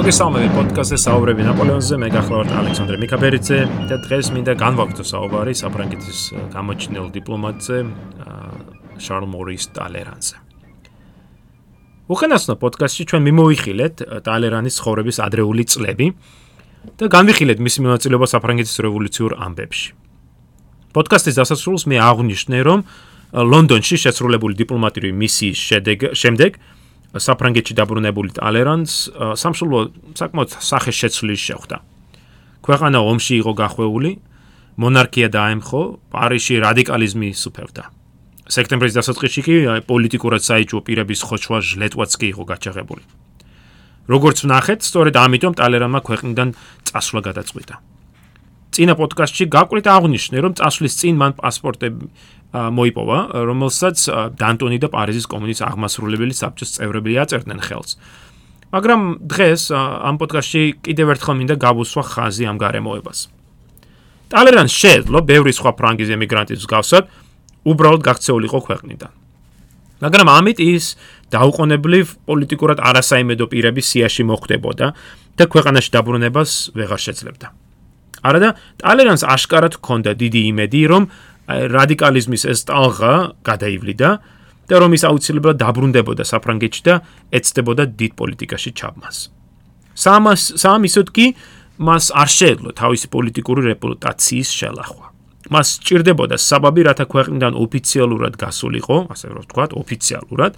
მოგესალმები პოდკასტზე საუბრები ნაპოლეონზე, მე გახლავართ ალექსანდრე მიქაბერიძე და დღეს მინდა განვაგრძო საუბარი საფრანგეთის გამოჩენილ დიპლომატზე შარლ მორის ტალერანზე. უხენასო პოდკასტში ჩვენ მიმოიხილეთ ტალერანის ცხოვრების ადრეული წლები და განვიხილეთ მისი მონაწილეობა საფრანგეთის რევოლუციურ ამბებში. პოდკასტის დასასრულს მე აღვნიშნე, რომ ლონდონში შესრულებული დიპლომატიური მისიის შემდეგ საფრანგეთში დაბრუნებული ტალერანს სამშობლო საკმაოდ სახე შეცვლის შეხვდა. ქვეყანა ომში იყო გახვეული, მონარქია დაემხო, პარიში რადიკალიზმი სუფევდა. სექტემბრის დასაწყისში კი პოლიტიკურად საიჭუო პირების ხოჩვა ჟლეტვაც კი იყო გაჩაღებული. როგორც ვნახეთ, სწორედ ამიტომ ტალერანმა ქვეყნიდან წასვლა გადაწყვიტა. წინა პოდკასტში გაკვირით აღნიშნე, რომ წასვლის წინ მან პასპორტები მოიპოვა, რომელსაც დანტონი და პარიზის კომუნის აღმასრულებელი საბჭოს წევრები აწერდნენ ხელს. მაგრამ დღეს ამ პოდკასტში კიდევ ერთხელ მინდა გავუსვა ხაზი ამ გარემოებას. ტალერანს შეძლო ბევრი სხვა ფრანგის ემიგრანტის მსგავსად უბრალოდ გაქცეულიყო ქვეყნიდან. მაგრამ ამით ის დაუყოვნებლივ პოლიტიკურად არასაიმედო პირების სიაში მოხვდებოდა და ქვეყანაში დაბრუნებას ვეღარ შეძლებდა. არადა ტალერანს აშკარად ჰქონდა დიდი იმედი, რომ რადიკალიზმის ეს ტალღა გადაივლიდა და რომ ის აუცილებლად დაბრუნდებოდა საფრანგეთში და ეცდებოდა დიდ პოლიტიკაში ჩაბმას. სამას სამისოდ კი მას არ შეეძლო თავისი პოლიტიკური რეპუტაციის შელახვა. მას სჭირდებოდა საბაბი, რათა ქვეყნიდან ოფიციალურად გასულიყო, ასე რომ ვთქვა, ოფიციალურად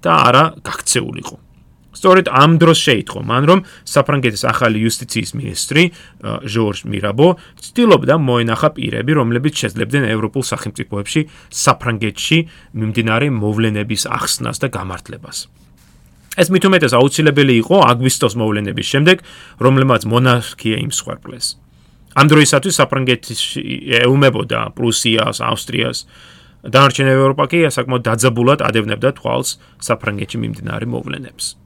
და არა გაქცეულიყო. სწორედ ამ დროს შეიტყო მან რომ საფრანგეთის ახალი იუსტიციის მინისტრი ჟორჟ მირაბო ცდილობდა მოენახა პირები რომლებიც შეძლებდნენ ევროპულ სახელმწიფოებში საფრანგეთში მიმდინარე მოვლენების ახსნას და გამართლებას. ეს მithumetes აუცილებელი იყო აგვისტოს მოვლენების შემდეგ რომლებმაც მონარქია იმსხვერპლეს ამ დროისათვის საფრანგეთში ეუმებოდა პრუსიას ავსტრიას დანარჩენ ევროპა კი საკმაოდ დაძაბულად ადევნებდა თვალს საფრანგეთში მიმდინარე მოვლენებს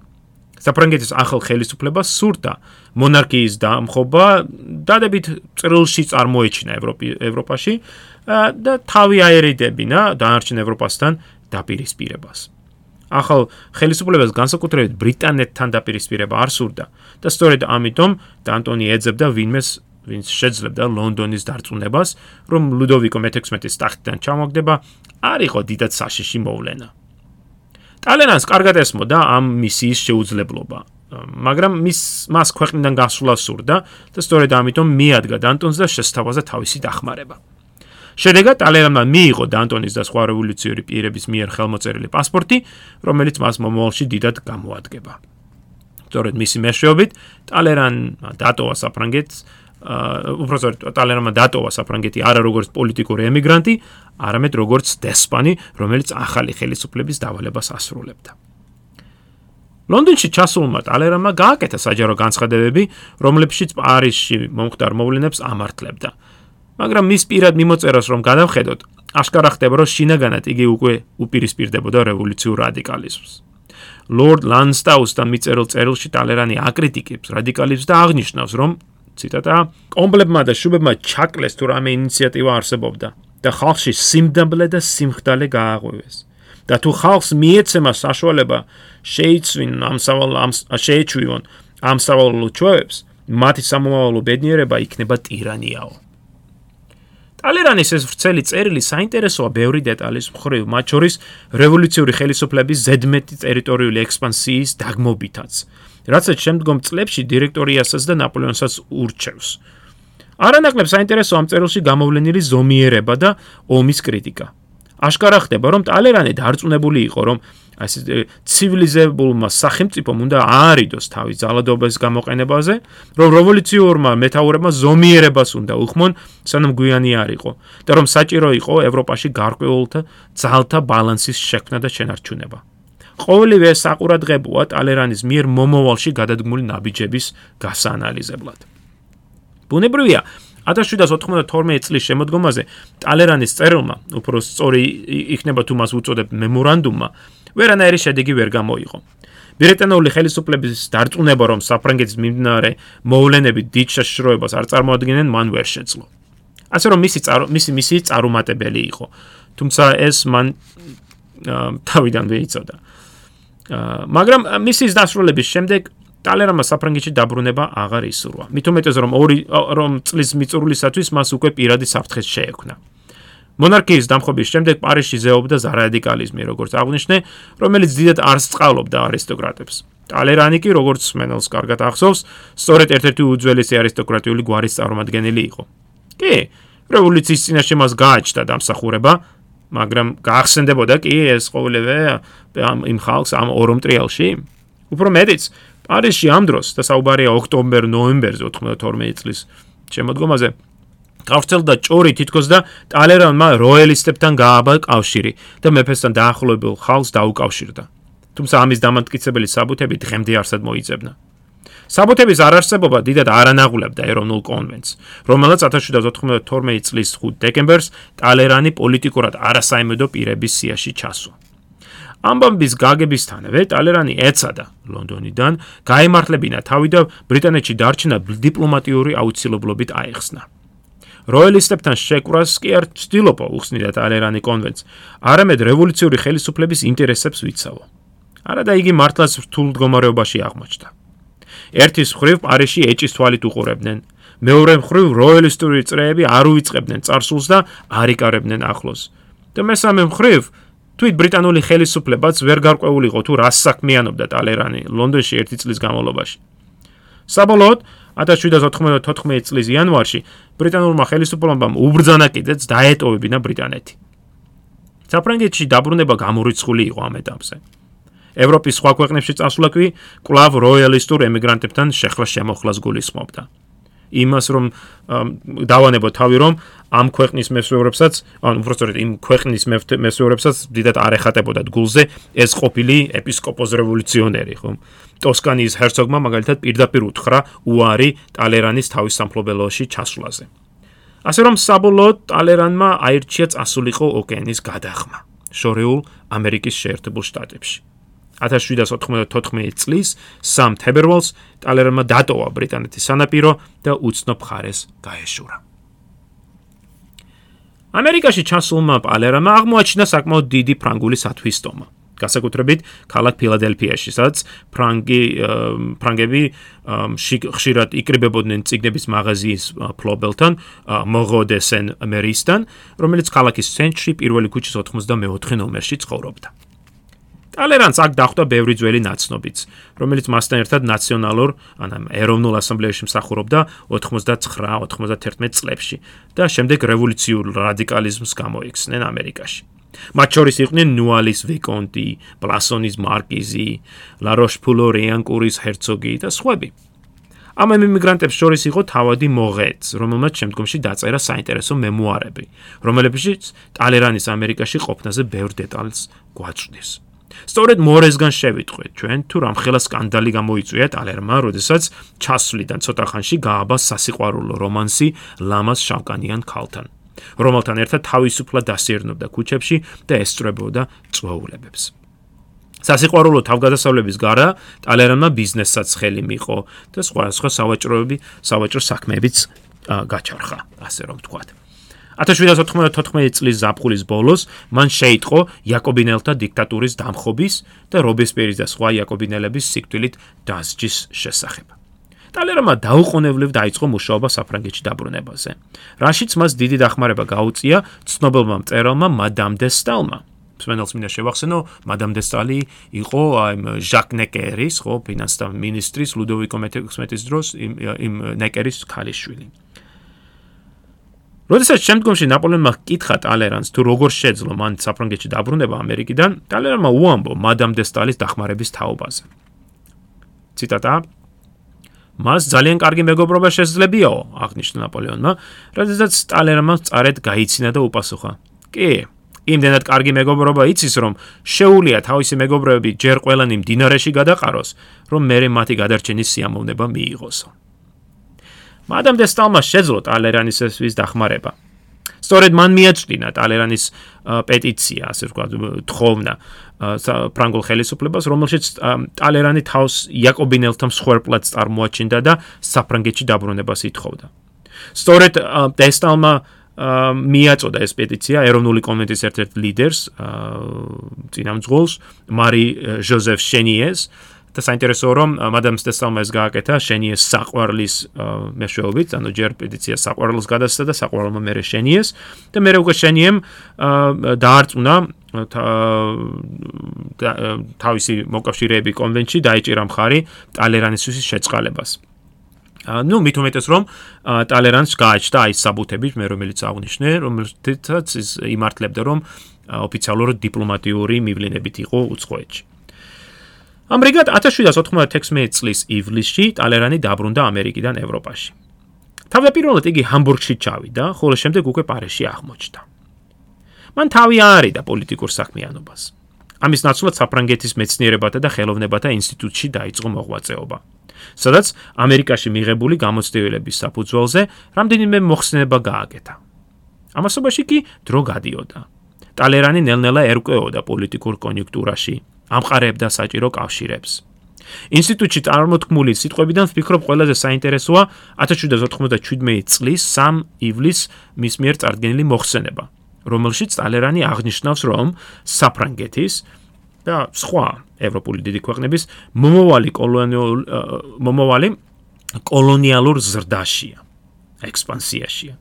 საფრანგეთის ახალ ხელისუფლებას სურდა მონარქიის დამხობა დადებით წრილში წარმოეჩინა ევროპი ევროპაში და თავი აერიდებინა დანარჩენ ევროპასთან დაპირისპირებას. ახალ ხელისუფლებას განსაკუთრებით ბრიტანეთთან დაპირისპირება არ სურდა და სწორედ ამიტომ დანტონი ეძებდა ვინმეს ვინც შეძლებდა ლონდონის დარწმუნებას, რომ ლუდოვიკო მე-16-ის ტახტიდან ჩამოგდება, არ იყო დიდად საშიში მოვლენა. ტალენანს კარგად ესმოდა ამ მისიის შეუძლებლობა, მაგრამ მის მას ქვეყნიდან გასვლა სურდა და სწორედ ამიტომ მიადგა დანტონს და შესთავაზა თავისი დახმარება. შედეგად ტალენანმა მიიღო დანტონის და სხვა რევოლუციური პირების მიერ ხელმოწერილი პასპორტი, რომელიც მას მომავალში დიდად გამოადგება. სწორედ მისი მეშვეობით ტალერან დატოვა საფრანგეთს უბრალოდ ტალერანმა დატოვა საფრანგეთი არა როგორც პოლიტიკური ემიგრანტი, არამედ როგორც დესპანი, რომელიც ახალი ხელისუფლების დავალებას ასრულებდა. ლონდონში ჩასულმა ტალერანმა გააკეთა საჯარო განცხადებები, რომლებშიც პარიზში მომხდარ მოვლენებს ამართლებდა. მაგრამ მის პირად მიმოწერას რომ გადავხედოთ, აშკარა ხდება, რომ შინაგანად იგი უკვე უპირისპირდებოდა რევოლუციურ რადიკალიზმს. ლორდ ლანსტაუსთან მიწერილ წერილში ტალერანი აკრიტიკებს რადიკალიზმს და აღნიშნავს, რომ ციტატა კომპლებმა და შუბებმა ჩაკლეს თუ რამე ინიციატივა არსებობდა და ხალხში სიმდაბლე და სიმხდალე გააღვივეს. და თუ ხალხს მიეცემა საშუალება შეიცვინ ამ სავალ ამ შეეჩვიონ ამ სავალ ჩვევებს მათი სამომავლო ბედნიერება იქნება ტირანიაო. ტალერანის ეს ვრცელი წერილი საინტერესოა ბევრი დეტალის მხრივ მათ შორის რევოლუციური ხელისუფლების ზედმეტი ტერიტორიული ექსპანსიის დაგმობითაც რასაც შემდგომ წლებში დირექტორიასაც და ნაპოლეონსაც ურჩევს. არანაკლებ საინტერესო ამ წერილში გამოვლენილი ზომიერება და ომის კრიტიკა. აშკარა ხდება, რომ ტალერანი დარწმუნებული იყო, რომ ასე ცივილიზებულმა სახელმწიფომ უნდა აარიდოს თავის ძალადობის გამოყენებაზე, რომ რევოლუციურმა მეტაურებმა ზომიერებას უნდა უხმონ, სანამ გვიანი არ იყო და რომ საჭირო იყო ევროპაში გარკვეულთა ძალთა ბალანსის შექმნა და შენარჩუნება. ყოველივე საყურადღებოა ტალერანის მიერ მომავალში გადადგმული ნაბიჯების გასაანალიზებლად. ბუნებრივია, 1792 წლის შემოდგომაზე ტალერანის წერილმა, უფრო სწორი იქნება თუ მას უწოდებ მემორანდუმმა, ვერანაირი შედეგი ვერ გამოიღო. ბრიტანული ხელისუფლების დარწმუნება, რომ საფრანგეთის მიმდინარე მოვლენები დიდ შეშროებას არ წარმოადგენენ, მან ვერ შეძლო. ასე რომ მისი მისი მისი წარუმატებელი იყო. თუმცა ეს მან თავიდან ვეიცოდა. მაგრამ მისის დასრულების შემდეგ ტალერანმა საფრანგეთში დაბრუნება აღარ ისურვა. მით უმეტეს რომ ორი რომ წლის მიწურულისათვის მას უკვე პირადი საფრთხე შეექმნა. მონარქიის დამხობის შემდეგ პარიზში ზეობდა ზარადიკალიზმი, როგორც აღნიშნე, რომელიც დიდად არ სწავლობდა არისტოკრატებს. ტალერანი კი, როგორც მენელს კარგად ახსოვს, სწორედ ერთ-ერთი უძველესი არისტოკრატიული გვარის წარმომადგენელი იყო. კი, რევოლუციის წინაშე მას გააჩნდა დამსახურება, მაგრამ გაახსენდებოდა კი ეს ყოველივე ამ იმ ხალხს ამ ორომ ტრიალში. უფრო მეტიც, პარიზში ამ დროს და საუბარია ოქტომბერ-ნოემბერზე 92 წლის შემოდგომაზე გავრცელდა ჭორი თითქოს და ტალერანმა როელისტებთან გააბა კავშირი და მეფესთან დაახლოებულ ხალხს დაუკავშირდა. თუმცა ამის დამანტკიცებელი საბუთები დღემდე არსად მოიწებნა. საბუთების არარსებობა დიდად არანაღულებდა ეროვნულ კონვენტს, რომელსაც 1792 წლის 5 დეკემბერს ტალერანი პოლიტიკურად არასაიმედო პირების სიაში ჩასვა. ამ ბომბის გაგებისთანავე ტალერანი ეცადა ლონდონიდან, გაემართლებინა თავი და ბრიტანეთში დარჩენა დიპლომატიური აუცილებლობით აიხსნა. როელისტებთან შეკვრას კი არ ცდილობდა უხსნიდა ტალერანი კონვენტს, არამედ რევოლუციური ხელისუფლების ინტერესებს ვიცავო. არადა იგი მართლაც რთულ მდგომარეობაში აღმოჩნდა. ერთის მხრივ პარიში ეჭის თვალით უყურებდნენ, მეორე მხრივ როელისტური წრეები არ უიწყებდნენ წარსულს და არ იკარებდნენ ახლოს. და მესამე მხრივ თვით ბრიტანული ხელისუფლებაც ვერ გარკვეულიყო თუ რას საქმიანობდა ტალერანი ლონდონში ერთი წლის განმავლობაში. საბოლოოდ 1794 წლის იანვარში ბრიტანულმა ხელისუფლებამ უბრძანა კიდეც დაეტოვებინა ბრიტანეთი. საფრანგეთში დაბრუნება გამორიცხული იყო ამ ეტაპზე. ევროპის სხვა ქვეყნებში წასვლა კი კლავ როიალისტურ ემიგრანტებთან შეხლა შემოხლას გულისხმობდა. იმას, რომ დავანებო თავი, რომ ამ ქვეყნის მესვეურებსაც, ან უბრალოდ იმ ქვეყნის მესვეურებსაც დიდად არ ეხატებოდათ გულზე ეს ყოფილი ეპისკოპოს რევოლუციონერი, ხო? ტოსკანიის ჰერცოგმა მაგალითად პირდაპირ უთხრა უარი ტალერანის თავის სამფლობელოში ჩასვლაზე. ასე რომ საბოლოოდ ტალერანმა აირჩია წასულიყო ოკეანის გადახმა შორეულ ამერიკის შეერთებულ შტატებში. 1794 წლის 3 თებერვალს ტალერანმა დატოვა ბრიტანეთის სანაპირო და უცნობ ხარეს გაეშურა. ამერიკაში ჩასულმა პალერამმა აღმოაჩინა საკმაოდ დიდი ფრანგული სათვისტომა. გასაკუთრებით ქალაქ ფილადელფიაში, სადაც ფრანგი ფრანგები ხშირად იკრიბებოდნენ ციგნების მაღაზიის ფლობელთან, მოგოდესენ მერისთან, რომელიც ქალაქის ცენტრში პირველი ქუჩის 94 ნომერში ცხოვრობდა. ტალერანს აქ დახვდა ბევრი ძველი ნაცნობიც, რომელიც მასთან ერთად ნაციონალურ ან ეროვნულ ასამბლეაში მსახურობდა 99-91 წლებში და შემდეგ რევოლუციურ რადიკალიზმს გამოიხსნენ ამერიკაში. მათ შორის იყვნენ ნუალის ვიკონტი, ბლასონის მარკიზი, ლაროშფულო რეანკურის ჰერცოგი და სხვები. ამ ემიგრანტებს შორის იყო თავადი მოღეც, რომელმაც შემდგომში დაწერა საინტერესო მემუარები, რომლებშიც ტალერანის ამერიკაში ყოფნაზე ბევრ დეტალს გვაჩნდის. სწორედ მორესგან შევიტყვეთ ჩვენ თუ რამხელა სკანდალი გამოიწვია ტალერმა, როდესაც ჩასვლიდან ცოტა ხანში გააბა სასიყვარულო რომანსი ლამას შავკანიან ქალთან, რომელთან ერთად თავისუფლად დასიერნობდა ქუჩებში და ესწრებოდა წვეულებებს. სასიყვარულო თავგადასავლების გარა ტალერმა ბიზნესსაც ხელი მიიღო და სხვა სხვა სავაჭროები, სავაჭრო საქმეებიც გაჩარხა, ასე რომ ვთქვათ. 1794 წლის ზაფხულის ბოლოს მან შეიტყო იაკობინელთა დიქტატურის დამხობის და რობესპიერის და სხვა იაკობინელების სიკვდილით დასჯის შესახებ. ტალერმა დაუყოვნებლივ დაიწყო მუშაობა საფრანგეთში დაბრუნებაზე. რაშიც მას დიდი დახმარება გაუწია ცნობილმა მწერალმა მადამ დე სტალმა. სვენელს მინდა შევახსენო, მადამ დე სტალი იყო აი ჟაკ ნეკერის, ხო, ფინანსთა მინისტრის ლუდოვიკო მე-16-ის დროს იმ იმ ნეკერის ქალიშვილი. როდესაც შემდგომში ნაპოლეონმა კითხა ტალერანს თუ როგორ შეძლო მან საფრანგეთში დაბრუნება ამერიკიდან, ტალერანმა უამბო მადამ დე სტალის დახმარების თაობაზე. ციტატა მას ძალიან კარგი მეგობრობა შეძლებიაო, აღნიშნა ნაპოლეონმა, როდესაც ტალერანმა წარეთ გაიცინა და უპასუხა: კი, იმდენად კარგი მეგობრობა იცის, რომ შეუულია თავისი მეგობრები ჯერ ყველანი მდინარეში გადაყაროს, რომ მე მათი გადარჩენის სიამოვნება მიიღოსო. მადამ დე სტალმა შეძლო ტალერანის ესვის დახმარება. სწორედ მან მიაჩნია ტალერანის პეტიცია, ასე ვთქვათ, თხოვნა ფრანგულ ხელისუფლებას, რომელშიც ტალერანი თავს იაკობინელთა მსხვერპლად წარმოაჩინდა და საფრანგეთში დაბრუნებას ითხოვდა. სწორედ დე სტალმა მიაწოდა ეს პეტიცია ეროვნული კონვენტის ერთ-ერთ ლიდერს, წინამძღოლს, მარი ჟოზეფ შენიეს და საინტერესოა რომ მადამ სტესალმა ეს გააკეთა შენიეს საყვარლის მეშვეობით, ანუ ჯერ პეტიცია საყვარლს გადასცა და საყვარლმა მერე შენიეს და მერე უკვე შენიემ დაარწმუნა თავისი მოკავშირეები კონვენციაში დაიჭირა მხარი ტალერანისთვის შეწყალებას. ну მით უმეტეს რომ ტალერანს გააჩნდა აი საბუთები მე რომელიც აღნიშნე რომელთაც ის იმართლებდა რომ ოფიციალურად დიპლომატიური მივლინებით იყო უცხოეთში ამრიგად 1796 წლის ივლისში ტალერანი დაბრუნდა ამერიკიდან ევროპაში. თავდაპირველად იგი ჰამბურგში ჩავიდა ხოლო შემდეგ უკვე პარიზში აღმოჩნდა. მან თავი აარიდა პოლიტიკურ საქმიანობას. ამის ნაცვლად საფრანგეთის მეცნიერებათა და ხელოვნებათა ინსტიტუტში დაიწყო მოღვაწეობა. სადაც ამერიკაში მიღებული გამოცდილების საფუძველზე რამდენიმე მოხსნება გააკეთა. ამასობაში კი დრო გადიოდა. ტალერანი ნელ-ნელა ერკვეოდა პოლიტიკურ კონიუნქტურაში, ამყარებდა საჭირო კავშირებს. ინსტიტუტში წარმოთქმული სიტყვებიდან ვფიქრობ ყველაზე საინტერესოა 1797 წლის 3 ივლისს მის მიერ წარდგენილი მოხსენება, რომელშიც ტალერანი აღნიშნავს, რომ საფრანგეთის და სხვა ევროპული დიდი ქვეყნების მომოვალი კოლონიალურ მომოვალი კოლონიალურ ზრდაშია ექსპანსიაშია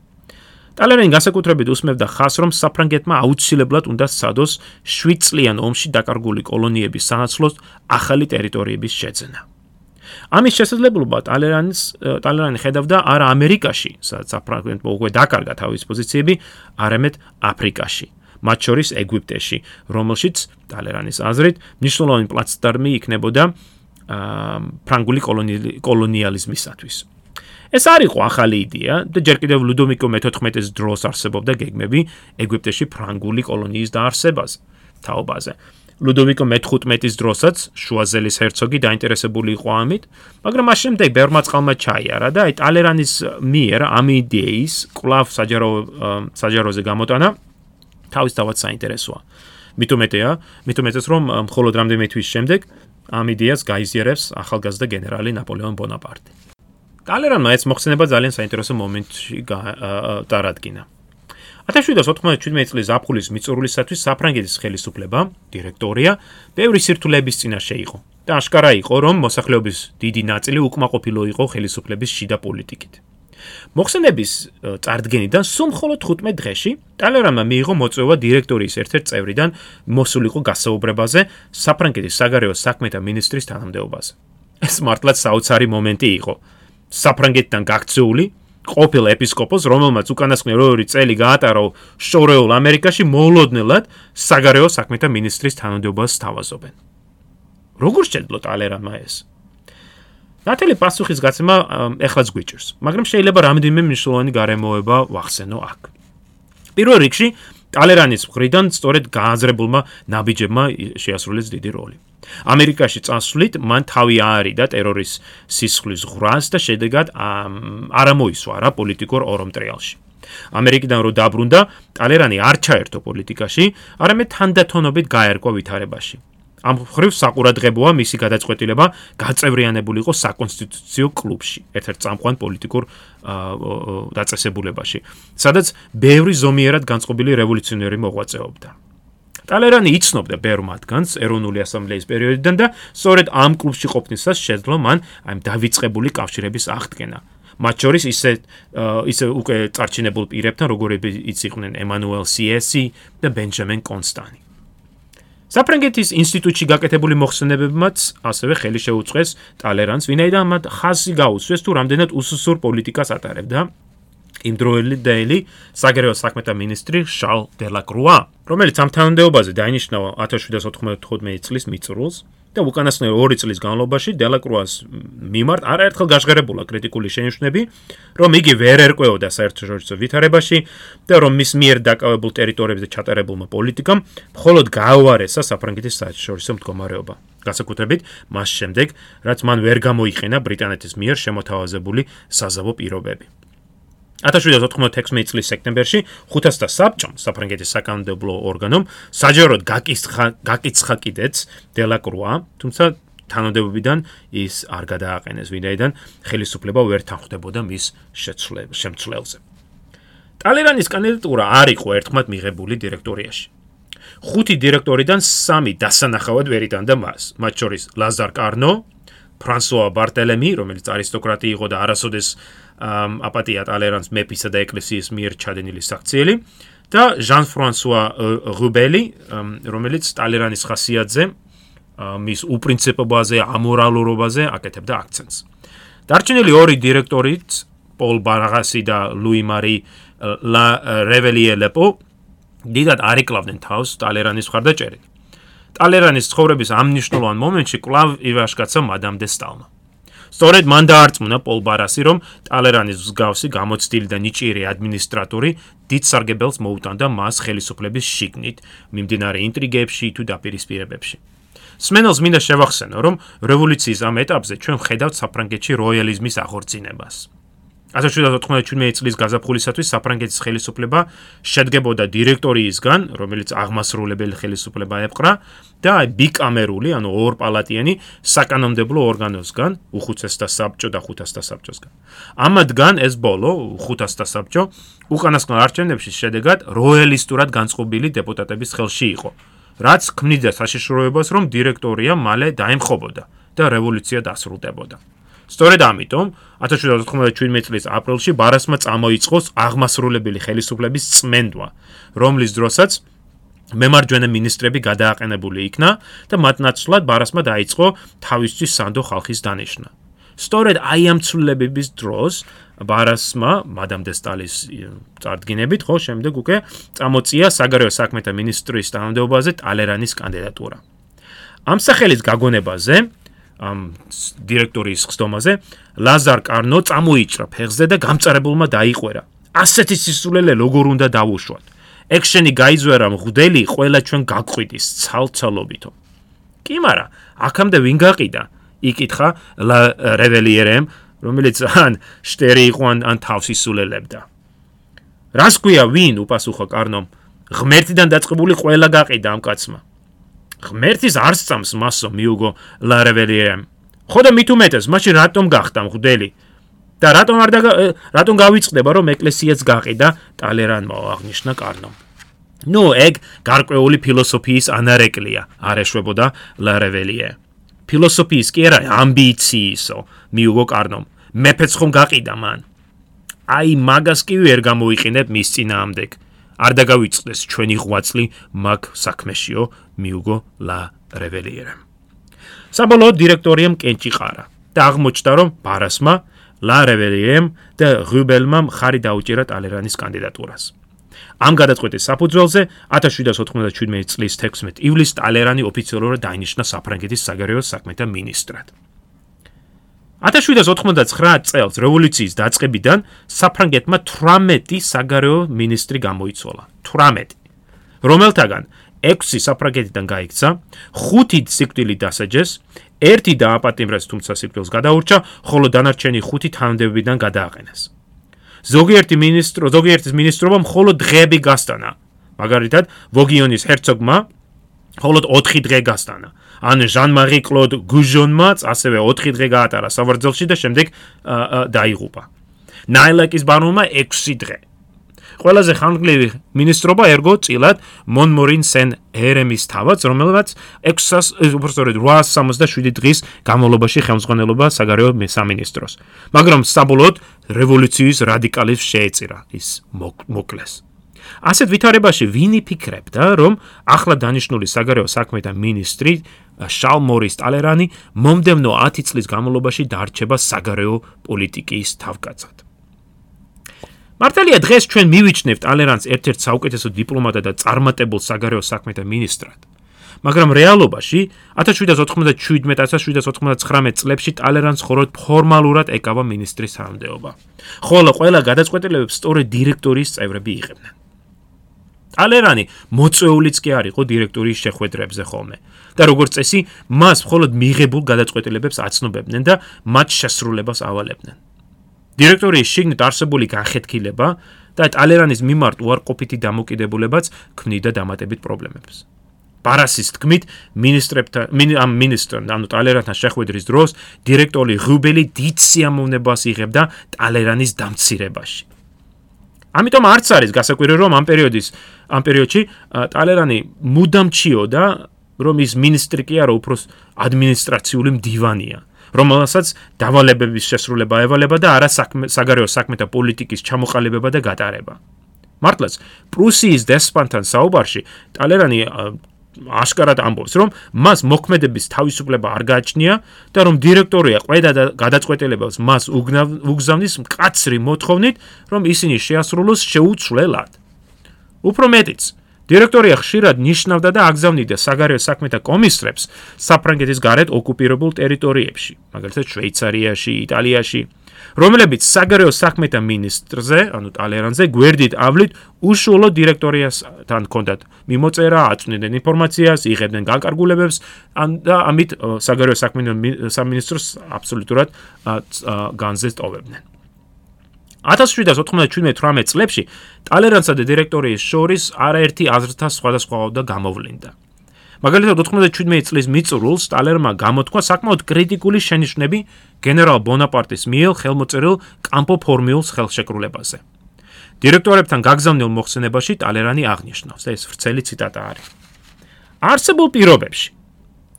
ტალერენი განსაკუთრებით უსმევდა ხას რომ საფრანგეთმა აუცილებლად უნდა სადოს 7 წლიან ომში დაკარგული კოლონიების სანაცვლოდ ახალი ტერიტორიების შეძენა ამის შესაძლებლობა ტალერანის ტალერანი ხედავდა არა ამერიკაში სადაც საფრანგეთმა უკვე დაკარგა თავის პოზიციები არამედ აფრიკაში მათ შორის ეგვიპტეში, რომელშიც ტალერანის აზრით მნიშვნელოვანი პლაცდარმი იქნებოდა ფრანგული კოლონიალიზმისათვის. ეს არ იყო ახალი იდეა და ჯერ კიდევ ლუდოვიკო მე-14-ის დროს არსებობდა გეგმები ეგვიპტეში ფრანგული კოლონიის დაარსებას თაობაზე. ლუდოვიკო მე-15-ის დროსაც შუაზელის hercogi დაინტერესებული იყო ამით, მაგრამ მას შემდეგ ბევრმა წყალმა ჩაიარა და აი ტალერანის მიერ ამ იდეის კვლავ საჯარო საჯაროზე გამოტანა თავისთავად საინტერესოა. მithumetea, მithumetes რომ მხოლოდ რამდენიმე თვის შემდეგ ამ იდეას გაიზიარებს ახალგაზრდა გენერალი ნაპოლეონ ბონაპარტი. ტალერანმა ეს მოხსენება ძალიან საინტერესო მომენტში დაარადგინა. 1797 წლის ზაფხულის მიწურულისათვის საფრანგეთის ხელისუფლება, დირექტორია, ბევრი სირთულეების წინაშე იყო და აშკარა იყო, რომ მოსახლეობის დიდი ნაწილი უკმაყოფილო იყო ხელისუფლების შიდა პოლიტიკით. მოხსენების წარდგენიდან სულ მხოლოდ 15 დღეში ტალერანმა მიიღო მოწვევა დირექტორიის ერთ-ერთ წევრიდან მოსულიყო გასაუბრებაზე საფრანგეთის საგარეო საქმეთა მინისტრის თანამდებობაზე. ეს მართლაც საოცარი მომენტი იყო. საფრანგეთთან გაქცეული ყოფილ ეპისკოპოს, რომელმაც უკანასკნელი ორი წელი გაატარა შორეულ ამერიკაში, მოულოდნელად საგარეო საქმეთა მინისტრის თანამდებობას თავაზობენ. როგორ შეძლო ტალერანმა ეს? ნათელი პასუხის გაცემა ეხლაც გვიჭირს, მაგრამ შეიძლება რამდენიმე მნიშვნელოვანი გარემოება ვახსენო აქ. პირველ რიგში, ტალერანის მხრიდან სწორედ გააზრებულმა ნაბიჯებმა შეასრულეს დიდი როლი. ამერიკაში წასვლით მან თავი აარიდა ტერორის სისხლის ღრას და შედეგად არ ამოისვა რა პოლიტიკურ ორომტრიალში. ამერიკიდან რო დაბრუნდა, ტალერანი არ ჩაერთო პოლიტიკაში, არამედ თანდათანობით გაერკვა ვითარებაში. ამ ხრივ საყურადღებოა მისი გადაწყვეტილება გაწევრიანებულიყო საკონსტიტუციო კლუბში, ერთ-ერთ წამყვან პოლიტიკურ დაწესებულებაში, სადაც ბევრი ზომიერად განწყობილი რევოლუციონერი მოღვაწეობდა. ტალერანი იცნობდა ბევრ მათგანს ეროვნული ასამბლეის პერიოდიდან და სწორედ ამ კლუბში ყოფნისას შეძლო მან აი დავიწყებული კავშირების აღდგენა. მათ შორის ისე ისე უკვე წარჩინებულ პირებთან, როგორებიც იყვნენ ემანუელ სიესი და ბენჯამინ კონსტანი. საფრანგეთის ინსტიტუტში გაკეთებული მოხსენებებმაც ასევე ხელი შეუწყეს ტალერანს, ვინაიდან მათ ხაზი გაუსვეს თუ რამდენად უსუსურ პოლიტიკას ატარებდა იმ დროელი საგარეო საქმეთა მინისტრი შარლ დელაკრუა, რომელიც ამ თანამდებობაზე დაინიშნა 1795 წლის მიწურულს და უკანასკნელი 2 წლის განმავლობაში დელაკრუას მიმართ არაერთხელ გაშღერებულა კრიტიკული შენიშვნები, რომ იგი ვერ ერკვეოდა საერთაშორისო ვითარებაში და რომ მის მიერ დაკავებულ ტერიტორიებზე ჩატარებულმა პოლიტიკამ მხოლოდ გააუარესა საფრანგეთის საერთაშორისო მდგომარეობა. განსაკუთრებით მას შემდეგ, რაც მან ვერ გამოიყენა ბრიტანეთის მიერ შემოთავაზებული საზავო პირობები. 1796 წლის სექტემბერში 500 საბჭომ საფრანგეთის საკანონმდებლო ორგანომ საჯაროდ გაკიცხა გაკიცხა კიდეც დელაკრუა, თუმცა თანამდებობიდან ის არ გადააყენეს, ვინაიდან ხელისუფლება ვერ თანხმდებოდა მის შემცვლელზე. ტალერანის კანდიდატურა არ იყო ერთხმად მიღებული დირექტორიაში. ხუთი დირექტორიდან სამი დასანახავად ვერიტანდა მას, მათ შორის ლაზარ კარნო, ფრანსუა ბარტელემი, რომელიც არისტოკრატი იყო და არასოდეს აპატია ტალერანს მეფისა და ეკლესიის მიერ ჩადენილი საქციელი და ჟან ფრანსუა რუბელი, რომელიც ტალერანის ხასიათზე მის უპრინციპობაზე, ამორალურობაზე აკეთებდა აქცენტს. დარჩენილი ორი დირექტორიც, პოლ ბარაღასი და ლუი მარი ლა რეველიელეპო, დიდად არეკლავდნენ თავს ტალერანის მხარდაჭერით. ტალერანის ცხოვრების ამ მნიშვნელოვან მომენტში კლავ ივაშკაცა მადამ დე სტალმა. სწორედ მან დაარწმუნა პოლ ბარასი, რომ ტალერანის მსგავსი გამოცდილი და ნიჭიერი ადმინისტრატორი დიდ სარგებელს მოუტანდა მას ხელისუფლების შიგნით, მიმდინარე ინტრიგებში თუ დაპირისპირებებში. სმენელს მინდა შევახსენო, რომ რევოლუციის ამ ეტაპზე ჩვენ ხედავთ საფრანგეთში როიალიზმის აღორძინებას. 1797 წლის გაზაფხულისათვის საფრანგეთის ხელისუფლება შედგებოდა დირექტორიისგან, რომელიც აღმასრულებელი ხელისუფლება ეპყრა და ბიკამერული, ანუ ორპალატიანი საკანონმდებლო ორგანოსგან, უხუცესთა საბჭო და ხუთასთა საბჭოსგან. ამათგან ეს ბოლო, ხუთასთა საბჭო, უკანასკნელ არჩევნებში შედეგად როიალისტურად განწყობილი დეპუტატების ხელში იყო. რაც ქმნიდა საშიშროებას, რომ დირექტორია მალე დაემხობოდა და რევოლუცია დასრულდებოდა. სწორედ ამიტომ 1797 წლის აპრილში ბარასმა წამოიწყოს აღმასრულებელი ხელისუფლების წმენდვა, რომლის დროსაც მემარჯვენე ministrები გადააყენებული იქნა და მათ ნაცვლად ბარასმა დაიწყო თავისთვის სანდო ხალხის დანიშნა. სწორედ აი ამ ცვლილებების დროს ბარასმა მადამ დე სტალის წარდგინებით ხო შემდეგ უკვე წამოწია საგარეო საქმეთა ministris თანამდებობაზე ტალერანის კანდიდატურა. ამ სახელის გაგონებაზე ამ დირექტორის ხსდომაზე ლაზარ კარნო წამოიჭრა ფეხზე და გამწარებულმა დაიყვერა. ასეთი სისულელე როგორ უნდა დავუშვათ? ექშენი გაიზვერა მღდელი ყველა ჩვენ გაყვიდის ცალცალობითო. კი მარა, აქამდე ვინ გაყიდა? იკითხა ლა რეველიერემ, რომელიც ან შტერი იყო ან ან თავს ისულელებდა. რას ქვია ვინ უპასუხა კარნომ? ღმერთიდან დაწყებული ყველა გაყიდა ამ კაცმა. ღმერთის არ სწამს მასო მიუგო ლა რეველიერემ. ხო და მით უმეტეს, მაშინ რატომ გახდა მღდელი? და რატომ არ რატომ გავიწყდება რომ ეკლესიაც გაყიდა ტალერანმა აღნიშნა კარნო. ნუ ეგ გარკვეული ფილოსოფიის ანარეკლია, არ ეშვებოდა ლა რეველიე. ფილოსოფიის კი არა ამბიციისო, მიუგო კარნომ. მეფეც ხომ გაყიდა მან. აი მაგას კი ვერ გამოიყენებ მის წინაამდეგ. არ დაგავიწყდეს ჩვენი ღვაწლი მაგ საქმეშიო, მიუგო ლა რეველიერა. საბოლოოდ დირექტორიამ კენჭი ყარა და აღმოჩნდა რომ ბარასმა ლა რეველიერემ და რუბელმა მხარი დაუჭირა ტალერანის კანდიდატურას. ამ გადაწყვეტის საფუძველზე 1797 წლის 16 ივლისს ტალერანი ოფიციალურად დაინიშნა საფრანგეთის საგარეო საქმეთა მინისტრად. 1799 წელს რევოლუციის დაწყებიდან საფრანგეთმა 18 საგარეო მინისტრი გამოიცვალა. 18. რომელთაგან 6 საფრანგეთიდან გაიქცა, 5 სიკვდილით დასაჯეს, 1 დააპატიმრეს, თუმცა სიკვდილს გადაურჩა, ხოლო დანარჩენი 5 თანამდებობიდან გადააყენეს. ზოგიერთი მინისტრო, ზოგიერთის მინისტრობა მხოლოდ დღეები გასტანა. მაგალითად, ვოგიონის ჰერცოგმა მხოლოდ 4 დღე გასტანა. ან ჟან-მარი კლოდ გუჟონმაც ასევე 4 დღე გაატარა საბრძოლში და შემდეგ დაიღუპა. ნაილაკის ბანულმა 6 დღე. ყველაზე ხანგრძლივი მინისტრობა ერგო წილად მონმორინ სენ ერემის თავად, რომელმაც 600 უბრალოდ 867 დღის განმავლობაში ხელმძღვანელობა საგარეო სამინისტროს. მაგრამ საბოლოოდ რევოლუციის რადიკალებს შეეწირა ის მოკლეს. ასეთ ვითარებაში ვინი ფიქრებდა, რომ ახლა დანიშნული საგარეო საქმეთა მინისტრი შალმორის ტალერანი მომდევნო 10 წლის განმავლობაში დარჩება საგარეო პოლიტიკის თავკაცად. მართალია დღეს ჩვენ მივიჩნევთ ტალერანს ერთ-ერთ საუკეთესო დიპლომატად და წარმატებულ საგარეო საქმეთა მინისტრად. მაგრამ რეალობაში 1797-1799 წლებში ტალერანს ხოროდ ფორმალურად ეკავა მინისტრის სამდეობა. ხოლო ყველა გადაწყვეტილებებს სწორედ დირექტორიის წევრები იღებდნენ. ტალერანი მოწვეულიც კი არ იყო დირექტორის შეხვედრებზე ხოლმე. და როგორც წესი, მას მხოლოდ მიღებულ გადაწყვეტილებებს აცნობებდნენ და მათ შესრულებას ავალებდნენ. დირექტორიის შიგნით არსებული განხეთქილება და ტალერანის მიმართ უარყოფითი დამოკიდებულებაც ქმნიდა დამატებით პრობლემებს. პარასის თქმით, მინისტრებთან ამ მინისტრთან, ანუ ტალერანთან შეხვედრის დროს დირექტორი რუბელი დიდ სიამოვნებას იღებდა ტალერანის დამცირებაში. ამიტომ არც არის გასაკვირი რომ ამ პერიოდის ამ პერიოდში ტალერანი მუდამ ჩიოდა რომ ის მინისტრი კი არა უფრო ადმინისტრაციული მდივანია რომელსაც დავალებების შესრულება ევალება და არა საგარეო საქმეთა პოლიტიკის ჩამოყალიბება და გატარება. მართლაც პრუსიის დესპანთან საუბარში ტალერანი აშკარად ამბობს, რომ მას მოქმედების თავისუფლება არ გააჩნია და რომ დირექტორია ყედა და გადაწყვეტილებებს მას უგზავნის მკაცრი მოთხოვნით, რომ ისინი შეასრულოს შეუცვლელად. უფრო მეტიც, დირექტორია ხშირად ნიშნავდა და აგზავნიდა საგარეო საქმეთა კომისრებს საფრანგეთის გარეთ ოკუპირებულ ტერიტორიებში, მაგალითად შვეიცარიაში, იტალიაში, რომლებიც საგარეო საქმეთა ministrze, ანუ ტალერანზე გვერდით ავლით უშუალო დირექტორიასთან კონდათ მიმოწერა, აწვნიდნენ ინფორმაციას, იღებდნენ განკარგულებებს, და ამით საგარეო საქმეთა სამინისტროს აბსოლუტურად განზე სტოვებდნენ. 1797 წლებში ტალერანსა და დირექტორიის შორის არაერთი აზრთა სხვადასხვაობა გამოვლინდა. მაგალითად 97 წლის მიწურულს ტალერმა გამოთქვა საკმაოდ კრიტიკული შენიშვნები გენერალ ბონაპარტის მიერ ხელმოწერილ კამპო ფორმიულს ხელშეკრულებაზე. დირექტორებთან გაგზავნილ მოხსენებაში ტალერანი აღნიშნავს ეს ვრცელი ციტატა არის. არსებულ პირობებში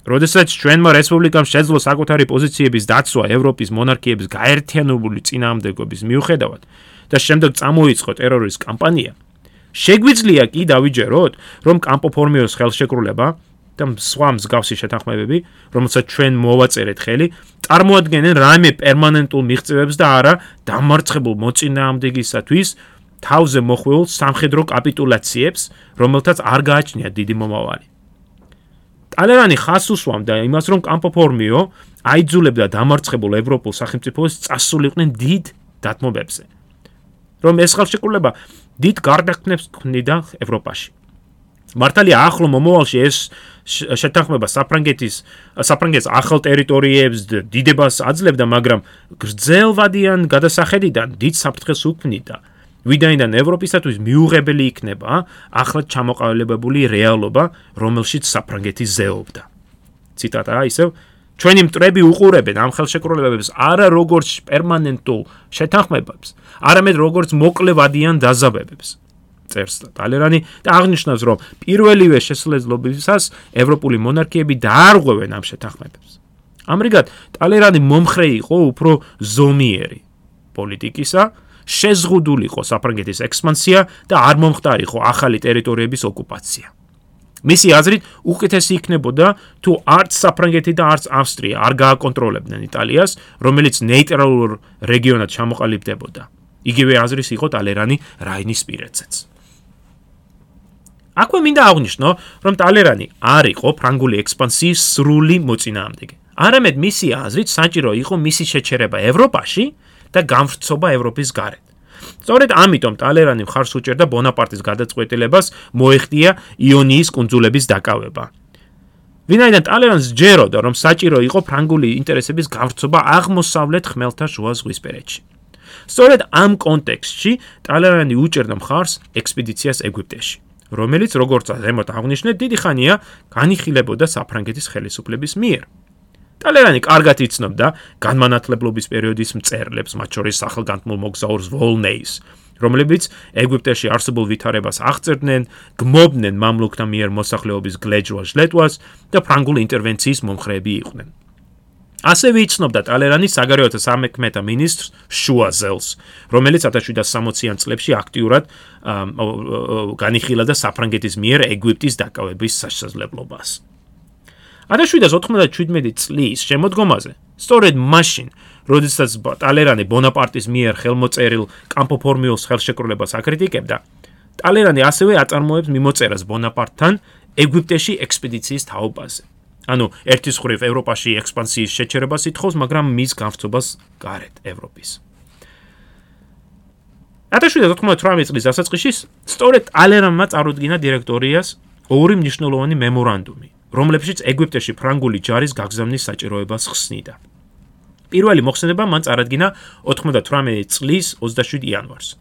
როდესაც ჩვენმა რესპუბლიკამ შეძლო საკუთარი პოზიციების დაცვა ევროპის მონარქიების გაერთიანებული წინააღმდეგობის მიუხედავად და შემდეგ წამოიწყო ტერორის კამპანია, შეგვიძლია კი დავიჯეროთ, რომ კამპოფორმიოს ხელშეკრულება და სხვა მსგავსი შეთანხმებები, რომელსაც ჩვენ მოვაწერეთ ხელი, წარმოადგენენ რაიმე პერმანენტულ მიღწევებს და არა დამარცხებულ მოწინააღმდეგისათვის თავზე მოხმეულ სამხედრო კაპიტულაციებს, რომელთაც არ გააჩნია დიდი მომავალი. ტალერანი ხას უსვამდა იმას, რომ კამპოფორმიო აიძულებდა დამარცხებულ ევროპულ სახელმწიფოებს წასულიყვნენ დიდ დათმობებზე. რომ ეს ხელშეკრულება დიდ გარდაქმნებს ქმნიდა ევროპაში. მართალია ახლო მომავალში ეს შეთანხმება საფრანგეთის საფრანგეთის ახალ ტერიტორიებს დიდებას აძლევდა, მაგრამ გრძელვადიან გადასახედიდან დიდ საფრთხეს უქმნიდა. ვიდაინდან ევროპისათვის მიუღებელი იქნება ახლად ჩამოყალიბებული რეალობა, რომელშიც საფრანგეთი ზეობდა. ციტატა ისევ ჩვენი მტრები უყურებენ ამ ხელშეკრულებებს არა როგორც პერმანენტულ შეთანხმებებს, არამედ როგორც მოკლევადიან დაზავებებს. წერს ტალერანი და აღნიშნავს, რომ პირველივე შესაძლებლობისას ევროპული მონარქიები დაარღვევენ ამ შეთანხმებებს. ამრიგად, ტალერანი მომხრე იყო უფრო ზომიერი პოლიტიკისა, შეზღუდულიყო საფრანგეთის ექსპანსია და არ მომხდარიყო ახალი ტერიტორიების ოკუპაცია. მისი აზრით, უკეთესი იქნებოდა თუ არც საფრანგეთი და არც ავსტრია არ გააკონტროლებდნენ იტალიას, რომელიც ნეიტრალურ რეგიონად ჩამოყალიბდებოდა. იგივე აზრის იყო ტალერანი რაინის პირეთზეც. აქვე მინდა აღვნიშნო, რომ ტალერანი არ იყო ფრანგული ექსპანსიის სრული მოწინააღმდეგე. არამედ მისი აზრით საჭირო იყო მისი შეჩერება ევროპაში და გამრცობა ევროპის გარეთ. სწორედ ამიტომ ტალერანი მხარს უჭერდა ბონაპარტის გადაწყვეტილებას მოეხდია იონიის კუნძულების დაკავება. ვინაიდან ტალერანს ჯეროდა, რომ საჭირო იყო ფრანგული ინტერესების გამრცობა აღმოსავლეთ ხმელთაშუა ზღვისპირეთში. სწორედ ამ კონტექსტში ტალერანი უჭერდა მხარს ექსპედიციას ეგვიპტეში, რომელიც როგორც ზემოთ აღნიშნეთ, დიდი ხანია განიხილებოდა საფრანგეთის ხელისუფლების მიერ. ტალერანი კარგად იცნობდა განმანათლებლობის პერიოდის მწერლებს, მათ შორის სახელგანთმულ მოგზაურს ვოლნეის, რომლებიც ეგვიპტეში არსებულ ვითარებას აღწერდნენ, გმობდნენ მამლუქთა მიერ მოსახლეობის გლეჯვას ჟლეტვას და ფრანგული ინტერვენციის მომხრეები იყვნენ. ასევე იცნობდა ტალერანი საგარეოთა სამექმეთა მინისტრს შუაზელს, რომელიც 1760-იან წლებში აქტიურად განიხილა და საფრანგეთის მიერ ეგვიპტის დაკავების შესაძლებლობას. 1797 წლის შემოდგომაზე, სწორედ მაშინ, როდესაც ტალერანი ბონაპარტის მიერ ხელმოწერილ კამპოფორმიოს ხელშეკრულებას აკრიტიკებდა, ტალერანი ასევე აწარმოებს მიმოწერას ბონაპარტთან ეგვიპტეში ექსპედიციის თაობაზე. ანუ ერთი ხრივ ევროპაში ექსპანსიის შეჩერებას ითხოვს, მაგრამ მის გამწობას გარეთ ევროპის. 1798 წლის დასაწყისში სწორედ ტალერანმა წარუდგინა დირექტორიას ორი მნიშვნელოვანი მემორანდუმი, რომლებშიც ეგვიპტეში ფრანგული ჯარის გაგზავნის საჭიროებას ხსნიდა. პირველი მოხსენება მან წარადგინა 98 წლის 27 იანვარს.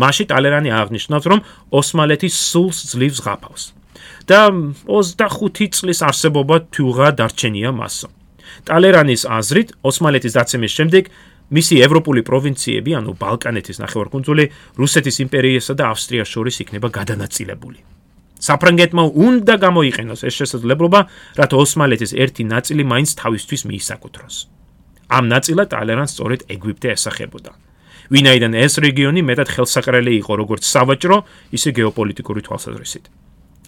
მასში ტალერანი აღნიშნავს, რომ ოსმალეთის სულს ძლივს ღაფავს და 25 წლის არსებობა თუღა დარჩენია მასო. ტალერანის აზრით, ოსმალეთის დაცემის შემდეგ მისი ევროპული პროვინციები, ანუ ბალკანეთის ნახევარკუნძული, რუსეთის იმპერიასა და ავსტრიას შორის იქნება გადანაწილებული. საფრანგეთმა უნდა გამოიყენოს ეს შესაძლებლობა, რათა ოსმალეთის ერთი ნაწილი მაინც თავისთვის მიისაკუთროს. ამ ნაწილად ტალერანს სწორედ ეგვიპტე ესახებოდა. ვინაიდან ეს რეგიონი მეტად ხელსაყრელი იყო როგორც სავაჭრო, ისე გეოპოლიტიკური თვალსაზრისით.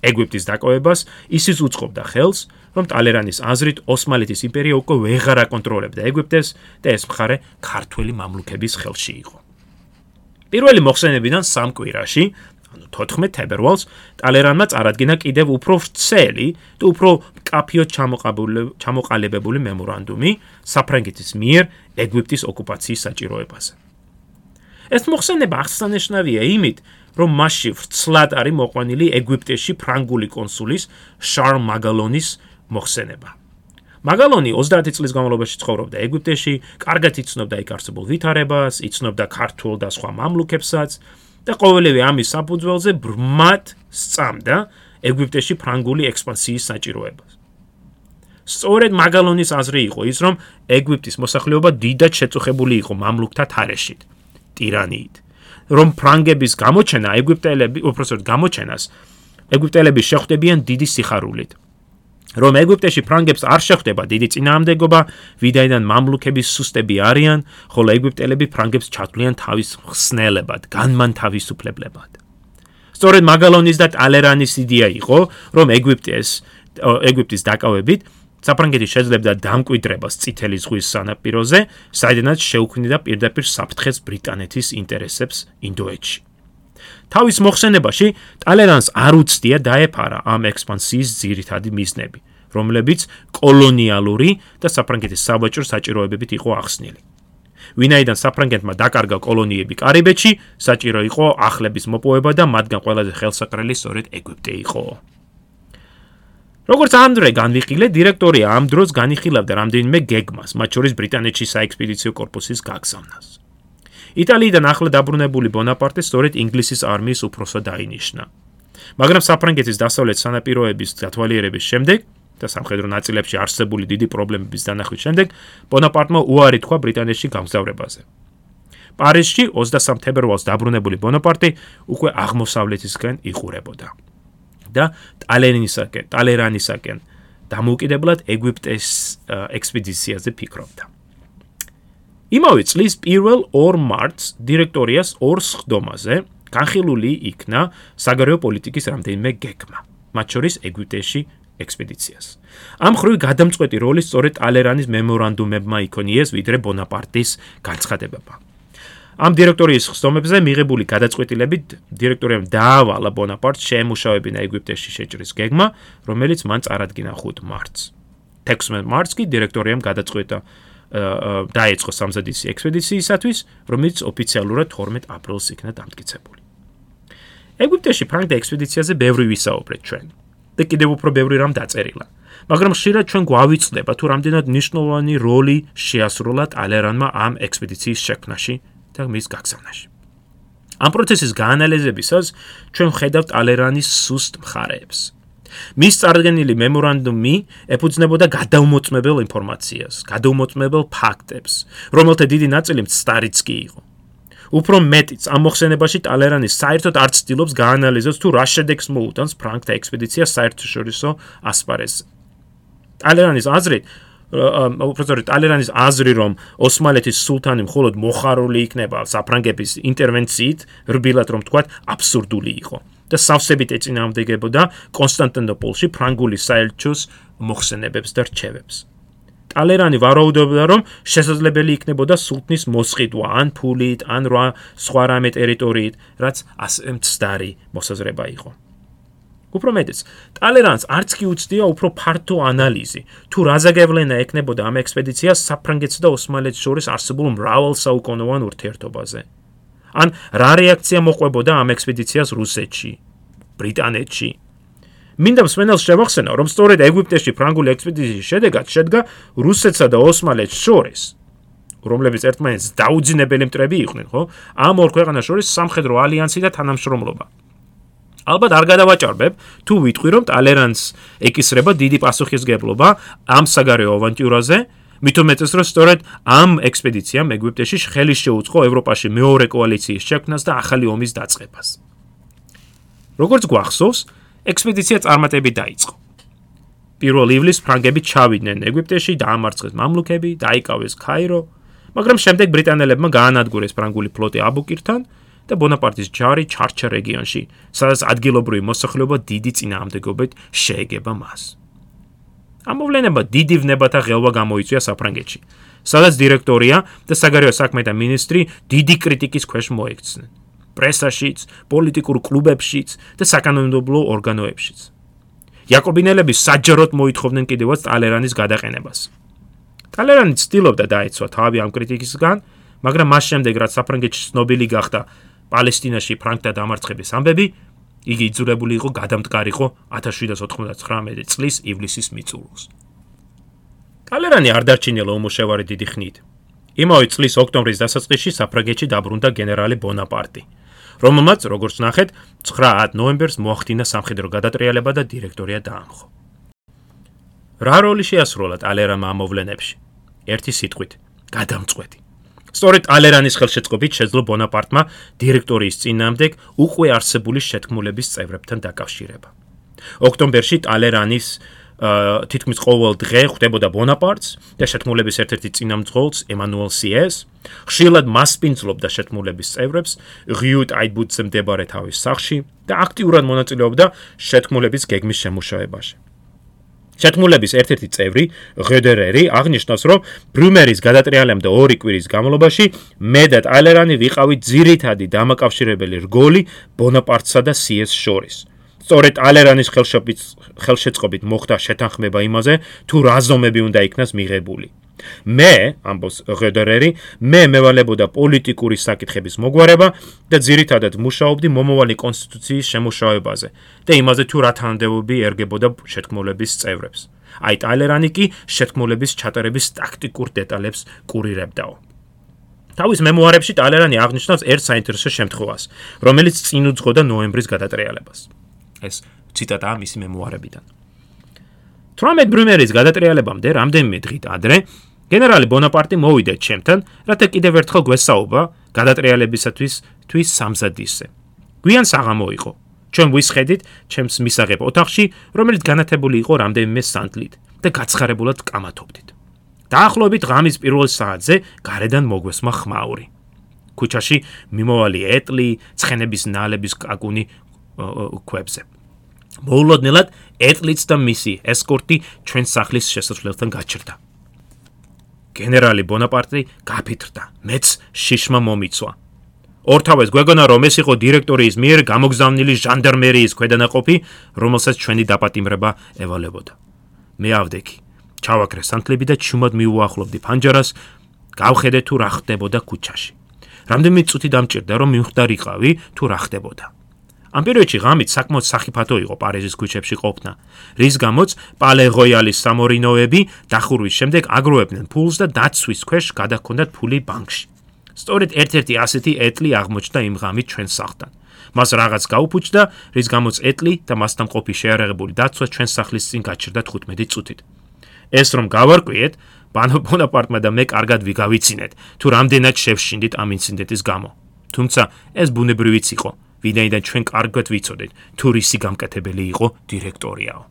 ეგვიპტის დაკავებას ისიც უწყობდა ხელს, რომ ტალერანის აზრით ოსმალეთის იმპერია უკვე ვეღარ აკონტროლებდა ეგვიპტეს და ეს მხარე ქართველი მამლუქების ხელში იყო. პირველი მოხსენებიდან სამ კვირაში, ანუ 14 თებერვალს, ტალერანმა წარადგინა კიდევ უფრო ვრცელი და უფრო კაფიო ჩამოყალიბებული მემორანდუმი საფრანგეთის მიერ ეგვიპტის ოკუპაციის საჭიროებაზე. ეს მოხსენება აღსანიშნავია იმით, რომ მასში ვრცლად არის მოყვანილი ეგვიპტეში ფრანგული კონსულის შარ მაგალონის მოხსენება. მაგალონი 30 წლის განმავლობაში ცხოვრობდა ეგვიპტეში, კარგად იცნობდა იქ არსებულ ვითარებას, იცნობდა ქართულ და სხვა მამლუქებსაც და ყოველივე ამის საფუძველზე ბრმად სწამდა ეგვიპტეში ფრანგული ექსპანსიის საჭიროებას. სწორედ მაგალონის აზრი იყო ის, რომ ეგვიპტის მოსახლეობა დიდად შეწუხებული იყო მამლუქთა თარეშით, ტირანიით. რომ ფრანგების გამოჩენა ეგვიპტელები უბრალოდ გამოჩენას ეგვიპტელები შეხვდებიან დიდი სიხარულით რომ ეგვიპტეში ფრანგებს არ შეხვდება დიდი წინააღმდეგობა, ვიდაიდან მამლუქების სუსტები არიან, ხოლო ეგვიპტელები ფრანგებს ჩათვლიან თავის ხსნელებად, განმან თავისუფლებლებად. სწორედ მაგალონის და ტალერანის იდეა იყო, რომ ეგვიპტეს ეგვიპტის დაკავებით საფრანგეთი შეძლებდა დამკვიდრებას წითელი ზღვის სანაპიროზე, საიდანაც შეუქმნიდა პირდაპირ საფრთხეს ბრიტანეთის ინტერესებს ინდოეთში. თავის მოხსენებაში ტალერანს არ უცდია დაეფარა ამ ექსპანსიის ძირითადი მიზნები, რომლებიც კოლონიალური და საფრანგეთის საბაჭრო საჭიროებებით იყო ახსნილი. ვინაიდან საფრანგეთმა დაკარგა კოლონიები კარიბეთში, საჭირო იყო ახლების მოპოვება და მათგან ყველაზე ხელსაყრელი სწორედ ეგვიპტე იყო. როგორც ამდრე განვიხილე, დირექტორია ამ დროს განიხილავდა რამდენიმე გეგმას, მათ შორის ბრიტანეთში საექსპედიციო კორპუსის გაგზავნას. იტალიიდან ახლად დაბრუნებული ბონაპარტი სწორედ ინგლისის არმიის უფროსად დაინიშნა. მაგრამ საფრანგეთის დასავლეთ სანაპიროების დათვალიერების შემდეგ და სამხედრო ნაწილებში არსებული დიდი პრობლემების დანახვის შემდეგ ბონაპარტმა უარი თქვა ბრიტანეთში გამგზავრებაზე. პარიზში 23 თებერვალს დაბრუნებული ბონაპარტი უკვე აღმოსავლეთისკენ იყურებოდა. და ტალერანისაკენ, ტალერანისაკენ დამოუკიდებლად ეგვიპტეს ექსპედიციაზე ფიქრობდა. იმავე წლის 1 2 მარტს დირექტორიას ორ სხდომაზე განხილული იქნა საგარეო პოლიტიკის რამდენიმე გეგმა, მათ შორის ეგვიპტეში ექსპედიციას. ამ ხრივ გადამწყვეტი როლი სწორედ ტალერანის მემორანდუმებმა იქონიეს ვიდრე ბონაპარტის განცხადებებმა. ამ დირექტორიის ხსომებზე მიღებული გადაწყვეტილებით დირექტორიამ დაავალა ბონაპარტს შეემუშავებინა ეგვიპტეში შეჭრის გეგმა, რომელიც მან წარადგინა 5 მარტს. 16 მარტს კი დირექტორიამ გადაწყვეტა დაეწყო სამზადისი ექსპედიციისათვის, რომელიც ოფიციალურად 12 აპრილს იქნა დამტკიცებული. ეგვიპტეში ფრანგთა ექსპედიციაზე ბევრი ვისაუბრეთ ჩვენ. და კიდევ უფრო ბევრი რამ დაწერილა. მაგრამ ხშირად ჩვენ გვავიწყდება თუ რამდენად ნიშნულოვანი როლი შეასრულა ტალერანმა ამ ექსპედიციის შექმნაში და მის გაგზავნაში. ამ პროცესის გაანალიზებისას ჩვენ ხედავთ ალერანის სუსტ მხარეებს. მის წარდგენილი მემორანდუმი ეფუძნებოდა გადაუმოწმებელ ინფორმაციას, გადაუმოწმებელ ფაქტებს, რომელთა დიდი ნაწილი მცდარიც კი იყო. უფრო მეტიც ამ მოხსენებაში ტალერანი საერთოდ არ ცდილობს გაანალიზოს თუ რა შედეგს მოუტანს ფრანკთა ექსპედიცია საერთაშორისო ასპარეზზე. ტალერანის აზრით, პროფესორი ტალერანის აზრი რომ ოსმალეთის სულთანი მხოლოდ მოხარული იქნება საფრანგეთის ინტერვენციით, რბილად რომ თქვა, აბსურდული იყო და სავსებით ეწინააღმდეგებოდა კონსტანტინოპოლში ფრანგული საელჩოს მოხსენებებს და რჩევებს. ტალერანი ვარაუდობდა რომ შესაძლებელი იქნებოდა სულთნის მოსყიდვა ან ფულით, ან რა სხვა რამე ტერიტორიით, რაც ასე მცდარი მოსაზრება იყო. უფრო მეტიც, ტალერანს არც კი უცდია უფრო ფართო ანალიზი, თუ რა ზაგევლენა ექნებოდა ამ ექსპედიციას საფრანგეთსა და ოსმალეთს შორის არსებულ მრავალ საუკუნოვან ურთიერთობაზე. ან რა რეაქცია მოყვებოდა ამ ექსპედიციას რუსეთში, ბრიტანეთში. მინდა მსმენელს შევახსენო, რომ სწორედ ეგვიპტეში ფრანგული ექსპედიციის შედეგად შედგა რუსეთსა და ოსმალეთს შორის რომლებიც ერთმანეთს დაუძინებელი მტრები იყვნენ, ხო? ამ ორ ქვეყანას შორის სამხედრო ალიანსი და თანამშრომლობა. ალბათ არ გადავაჭარბებ თუ ვიტყვი რომ ტალერანს ეკისრება დიდი პასუხისგებლობა ამ საგარეო ავანტიურაზე მით უმეტეს რომ სწორედ ამ ექსპედიციამ ეგვიპტეში ხელი შეუწყო ევროპაში მეორე კოალიციის შექმნას და ახალი ომის დაწყებას. როგორც გვახსოვს, ექსპედიცია წარმატებით დაიწყო. პირველ ივლისს ფრანგები ჩავიდნენ ეგვიპტეში, დაამარცხეს მამლუქები, დაიკავეს ქაირო, მაგრამ შემდეგ ბრიტანელებმა გაანადგურეს ფრანგული ფლოტი აბუკირთან და ბონაპარტის ჯარი ჩარჩა რეგიონში, სადაც ადგილობრივი მოსახლეობა დიდი წინააღმდეგობით შეეგება მას. ამოვლენება დიდი ვნებათა ღელვა გამოიწვია საფრანგეთში, სადაც დირექტორია და საგარეო საქმეთა მინისტრი დიდი კრიტიკის ქვეშ მოექცნენ. პრესაშიც, პოლიტიკურ კლუბებშიც და საკანონმდებლო ორგანოებშიც. იაკობინელები საჯაროდ მოითხოვდნენ კიდევაც ტალერანის გადაყენებას. ტალერანი ცდილობდა დაეცვა თავი ამ კრიტიკისგან, მაგრამ მას შემდეგ რაც საფრანგეთში ცნობილი გახდა პალესტინაში ფრანგთა დამარცხების ამბები, იგი იძულებული იყო გადამტკარიყო 1799 წლის ივლისის მიწურულს. ტალერანი არ დარჩინილა უმუშევარი დიდი ხნით. იმავე წლის ოქტომბრის დასაწყისში საფრანგეთში დაბრუნდა გენერალი ბონაპარტი. რომელმაც, როგორც ნახეთ, 9 ნოემბერს მოახდინა სამხედრო გადატრიალება და დირექტორია დაამხო. რა როლი შეასრულა ტალერანმა ამოვლენებში? ერთი სიტყვით, გადამწყვეტი. სწორედ ტალერანის ხელშეწყობით შეძლო ბონაპარტმა დირექტორიის წინამდებ უკვე არსებული შეთქმულების წევრებთან დაკავშირება. ოქტომბერში ტალერანის თითქმის ყოველ დღე ხვდებოდა ბონაპარტს და შეთქმულების ერთ-ერთი წინამძღოლს ემანუელ სიეს. ხშირად მასპინძლობდა შეთქმულების წევრებს რიუტ აიბუცზე მდებარე თავის სახლში და აქტიურად მონაწილეობდა შეთქმულების გეგმის შემუშავებაში. შეთქმულების ერთ-ერთი წევრი ღედერერი აღნიშნავს, რომ ბრუმერის გადატრიალებამდე ორი კვირის განმავლობაში მე და ტალერანი ვიყავით ძირითადი დამაკავშირებელი რგოლი ბონაპარტსა და სიეს შორის. სწორედ ალერანის ხელშეწყობით მოხდა შეთანხმება იმაზე, თუ რა ზომები უნდა იქნას მიღებული. მე, ამბობს ღედერერი, მე მევალებოდა პოლიტიკური საკითხების მოგვარება და ძირითადად მუშაობდი მომავალი კონსტიტუციის შემუშავებაზე და იმაზე თუ რა თანამდებობი ერგებოდა შეთქმულების წევრებს. აი ტალერანი კი შეთქმულების ჩატარების ტაქტიკურ დეტალებს კურირებდაო. თავის მემუარებში ტალერანი აღნიშნავს ერთ საინტერესო შემთხვევას, რომელიც წინ უძღოდა ნოემბრის გადატრიალებას. ეს ციტატაა მისი მემუარებიდან. 18 ბრუმერის გადატრიალებამდე რამდენიმე დღით ადრე გენერალი ბონაპარტი მოვიდა ჩემთან, რათა კიდევ ერთხელ გვესაუბა გადატრიალებისათვის თვის სამზადისზე. გვიან საღამო იყო. ჩვენ ვისხედით ჩემს მისაღებ ოთახში, რომელიც განათებული იყო რამდენიმე სანტლით და გაცხარებულად კამათობდით. დაახლოებით ღამის პირველ საათზე გარედან მოგვესმა ხმაური. ქუჩაში მიმოვალი ეტლი, ცხენების ნალების კაკუნი ქვებზე. მოულოდნელად ეტლიც და მისი ესკორტი ჩვენ სახლის შესასვლელთან გაჩერდა. გენერალი ბონაპარტი გაფითრდა, მეც შიშმა მომიცვა. ორთავეს გვეგონა რომ ეს იყო დირექტორიის მიერ გამოგზავნილი ჟანდარმერიის ქვედანაყოფი, რომელსაც ჩვენი დაპატიმრება ევალებოდა. მე ავდექი. ჩავაკრე სანთლები და ჩუმად მიუახლოვდი ფანჯარას, გავხედე თუ რა ხდებოდა ქუჩაში. რამდენი წუთი დამჭირდა რომ მივხვდარიყავი თუ რა ხდებოდა. ამ პერიოდში ღამით საკმაოდ სახიფათო იყო პარიზის ქუჩებში ყოფნა, რის გამოც პალე როიალის სამორინოები დახურვის შემდეგ აგროებდნენ ფულს და დაცვის ქვეშ გადაქონდათ ფული ბანკში. სწორედ ერთ-ერთი ასეთი ეტლი აღმოჩნდა იმ ღამით ჩვენ სახლთან. მას რაღაც გაუფუჭდა, რის გამოც ეტლი და მასთან ყოფი შეარაღებული დაცვა ჩვენ სახლის წინ გაჩერდა 15 წუთით. ეს რომ გავარკვიეთ, ბანო ბონაპარტმა და მე კარგად ვიგავიცინეთ, თუ რამდენად შევშინდით ამ ინციდენტის გამო. თუმცა ეს ბუნებრივიც იყო. ვინაიდან ჩვენ კარგად ვიცოდეთ თუ რისი გამკეთებელი იყო დირექტორიაო.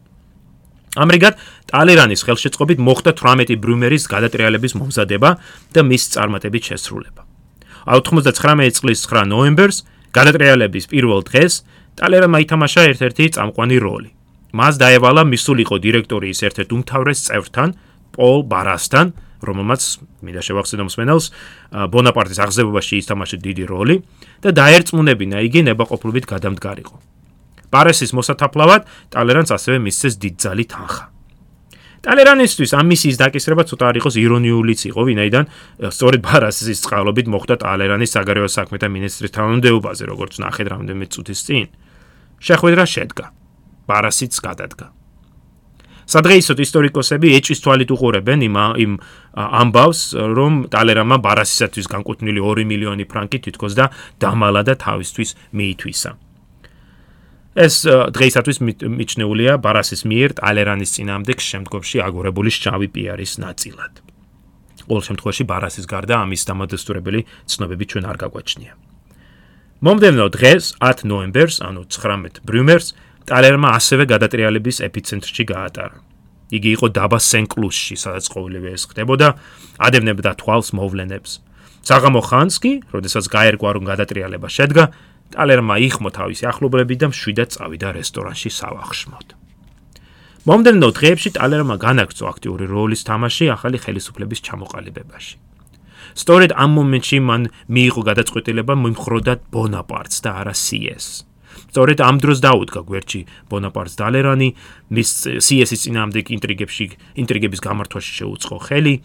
ამრიგად, ტალერანის ხელშეწყობით მოხდა 18 ბრუმერის გადატრიალების მომზადება და მის წარმატებით შესრულება. 99 წლის 9 ნოემბერს გადატრიალების პირველ დღეს ტალერანმა ითამაშა ერთ-ერთი წამყვანი როლი. მას დაევალა მისულიყო დირექტორიის ერთ-ერთ უმთავრეს წევრთან, პოლ ბარასთან, რომელმაც მინდა შევახსენო მსმენელს, ბონაპარტის აღზევებაში ითამაშა დიდი როლი და დაერწმუნებინა იგი ნებაყოფლობით გადამდგარიყო. პარესის მოსათაფლავად ტალერანს ასევე მისცეს დიდძალი თანხა. ტალერანისთვის ამ მისიის დაკისრება ცოტა არ იყოს ირონიულიც იყო, ვინაიდან სწორედ პარესის წყალობით მოხდა ტალერანის საგარეო საქმეთა მინისტრის თანამდებობაზე, როგორც ნახეთ რამდენიმე წუთის წინ. შეხვედრა შედგა. პარასიც გადადგა. სადღეისოდ ისტორიკოსები ეჭვის თვალით უყურებენ იმ იმ ამბავს, რომ ტალერამა ბარასისათვის განკუთვნილი 2 მილიონი ფრანკი თითქოს და დამალა და თავისთვის მიითვისა. ეს დღეისათვის მიჩნეულია ბარასის მიერ ტალერანის წინამდებ შემდგომში აგორებული შავი პიარის ნაწილად. ყოველ შემთხვევაში ბარასის გარდა ამის დამადასტურებელი ცნობები ჩვენ არ გაგვაჩნია. მომდევნო დღეს 10 ნოემბერს, ანუ 19 ბრიუმერს, ტალერმა ასევე გადატრიალების ეპიცენტრში გაატარა. იგი იყო დაბა სენკლუსში, სადაც ყოველივე ეს ხდებოდა, ადევნებდა თვალს მოვლენებს. საღამო ხანს კი, როდესაც გაერკვა რომ გადატრიალება შედგა, ტალერმა იხმო თავისი ახლობლები და მშვიდად წავიდა რესტორანში სავახშმოდ. მომდენო დღეებში ტალერმა განაგრძო აქტიური როლის თამაში ახალი ხელისუფლების ჩამოყალიბებაში. სწორედ ამ მომენტში მან მიიღო გადაწყვეტილება მიმხროდა ბონაპარტს და არა სიეს. სწორედ ამ დროს დაუდგა გვერდში ბონაპარტს დალერანი, მის სიესის წინამდე ინტრიგებში, ინტრიგების გამართვაში შეუწყო ხელი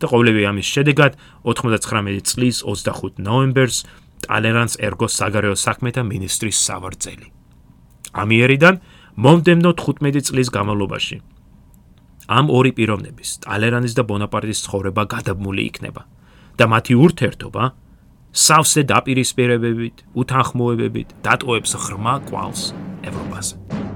და ყოველივე ამის შედეგად 99 წლის 25 ნოემბერს ტალერანს ერგო საგარეო საქმეთა მინისტრის სავარძელი. ამიერიდან მომდემნო 15 წლის განმავლობაში ამ ორი პიროვნების, ტალერანის და ბონაპარტის ცხოვრება გადაბმული იქნება და მათი ურთიერთობა სავსე დაპირისპირებებით, უთანხმოებებით დატოვებს ღრმა კვალს ევროპაზე.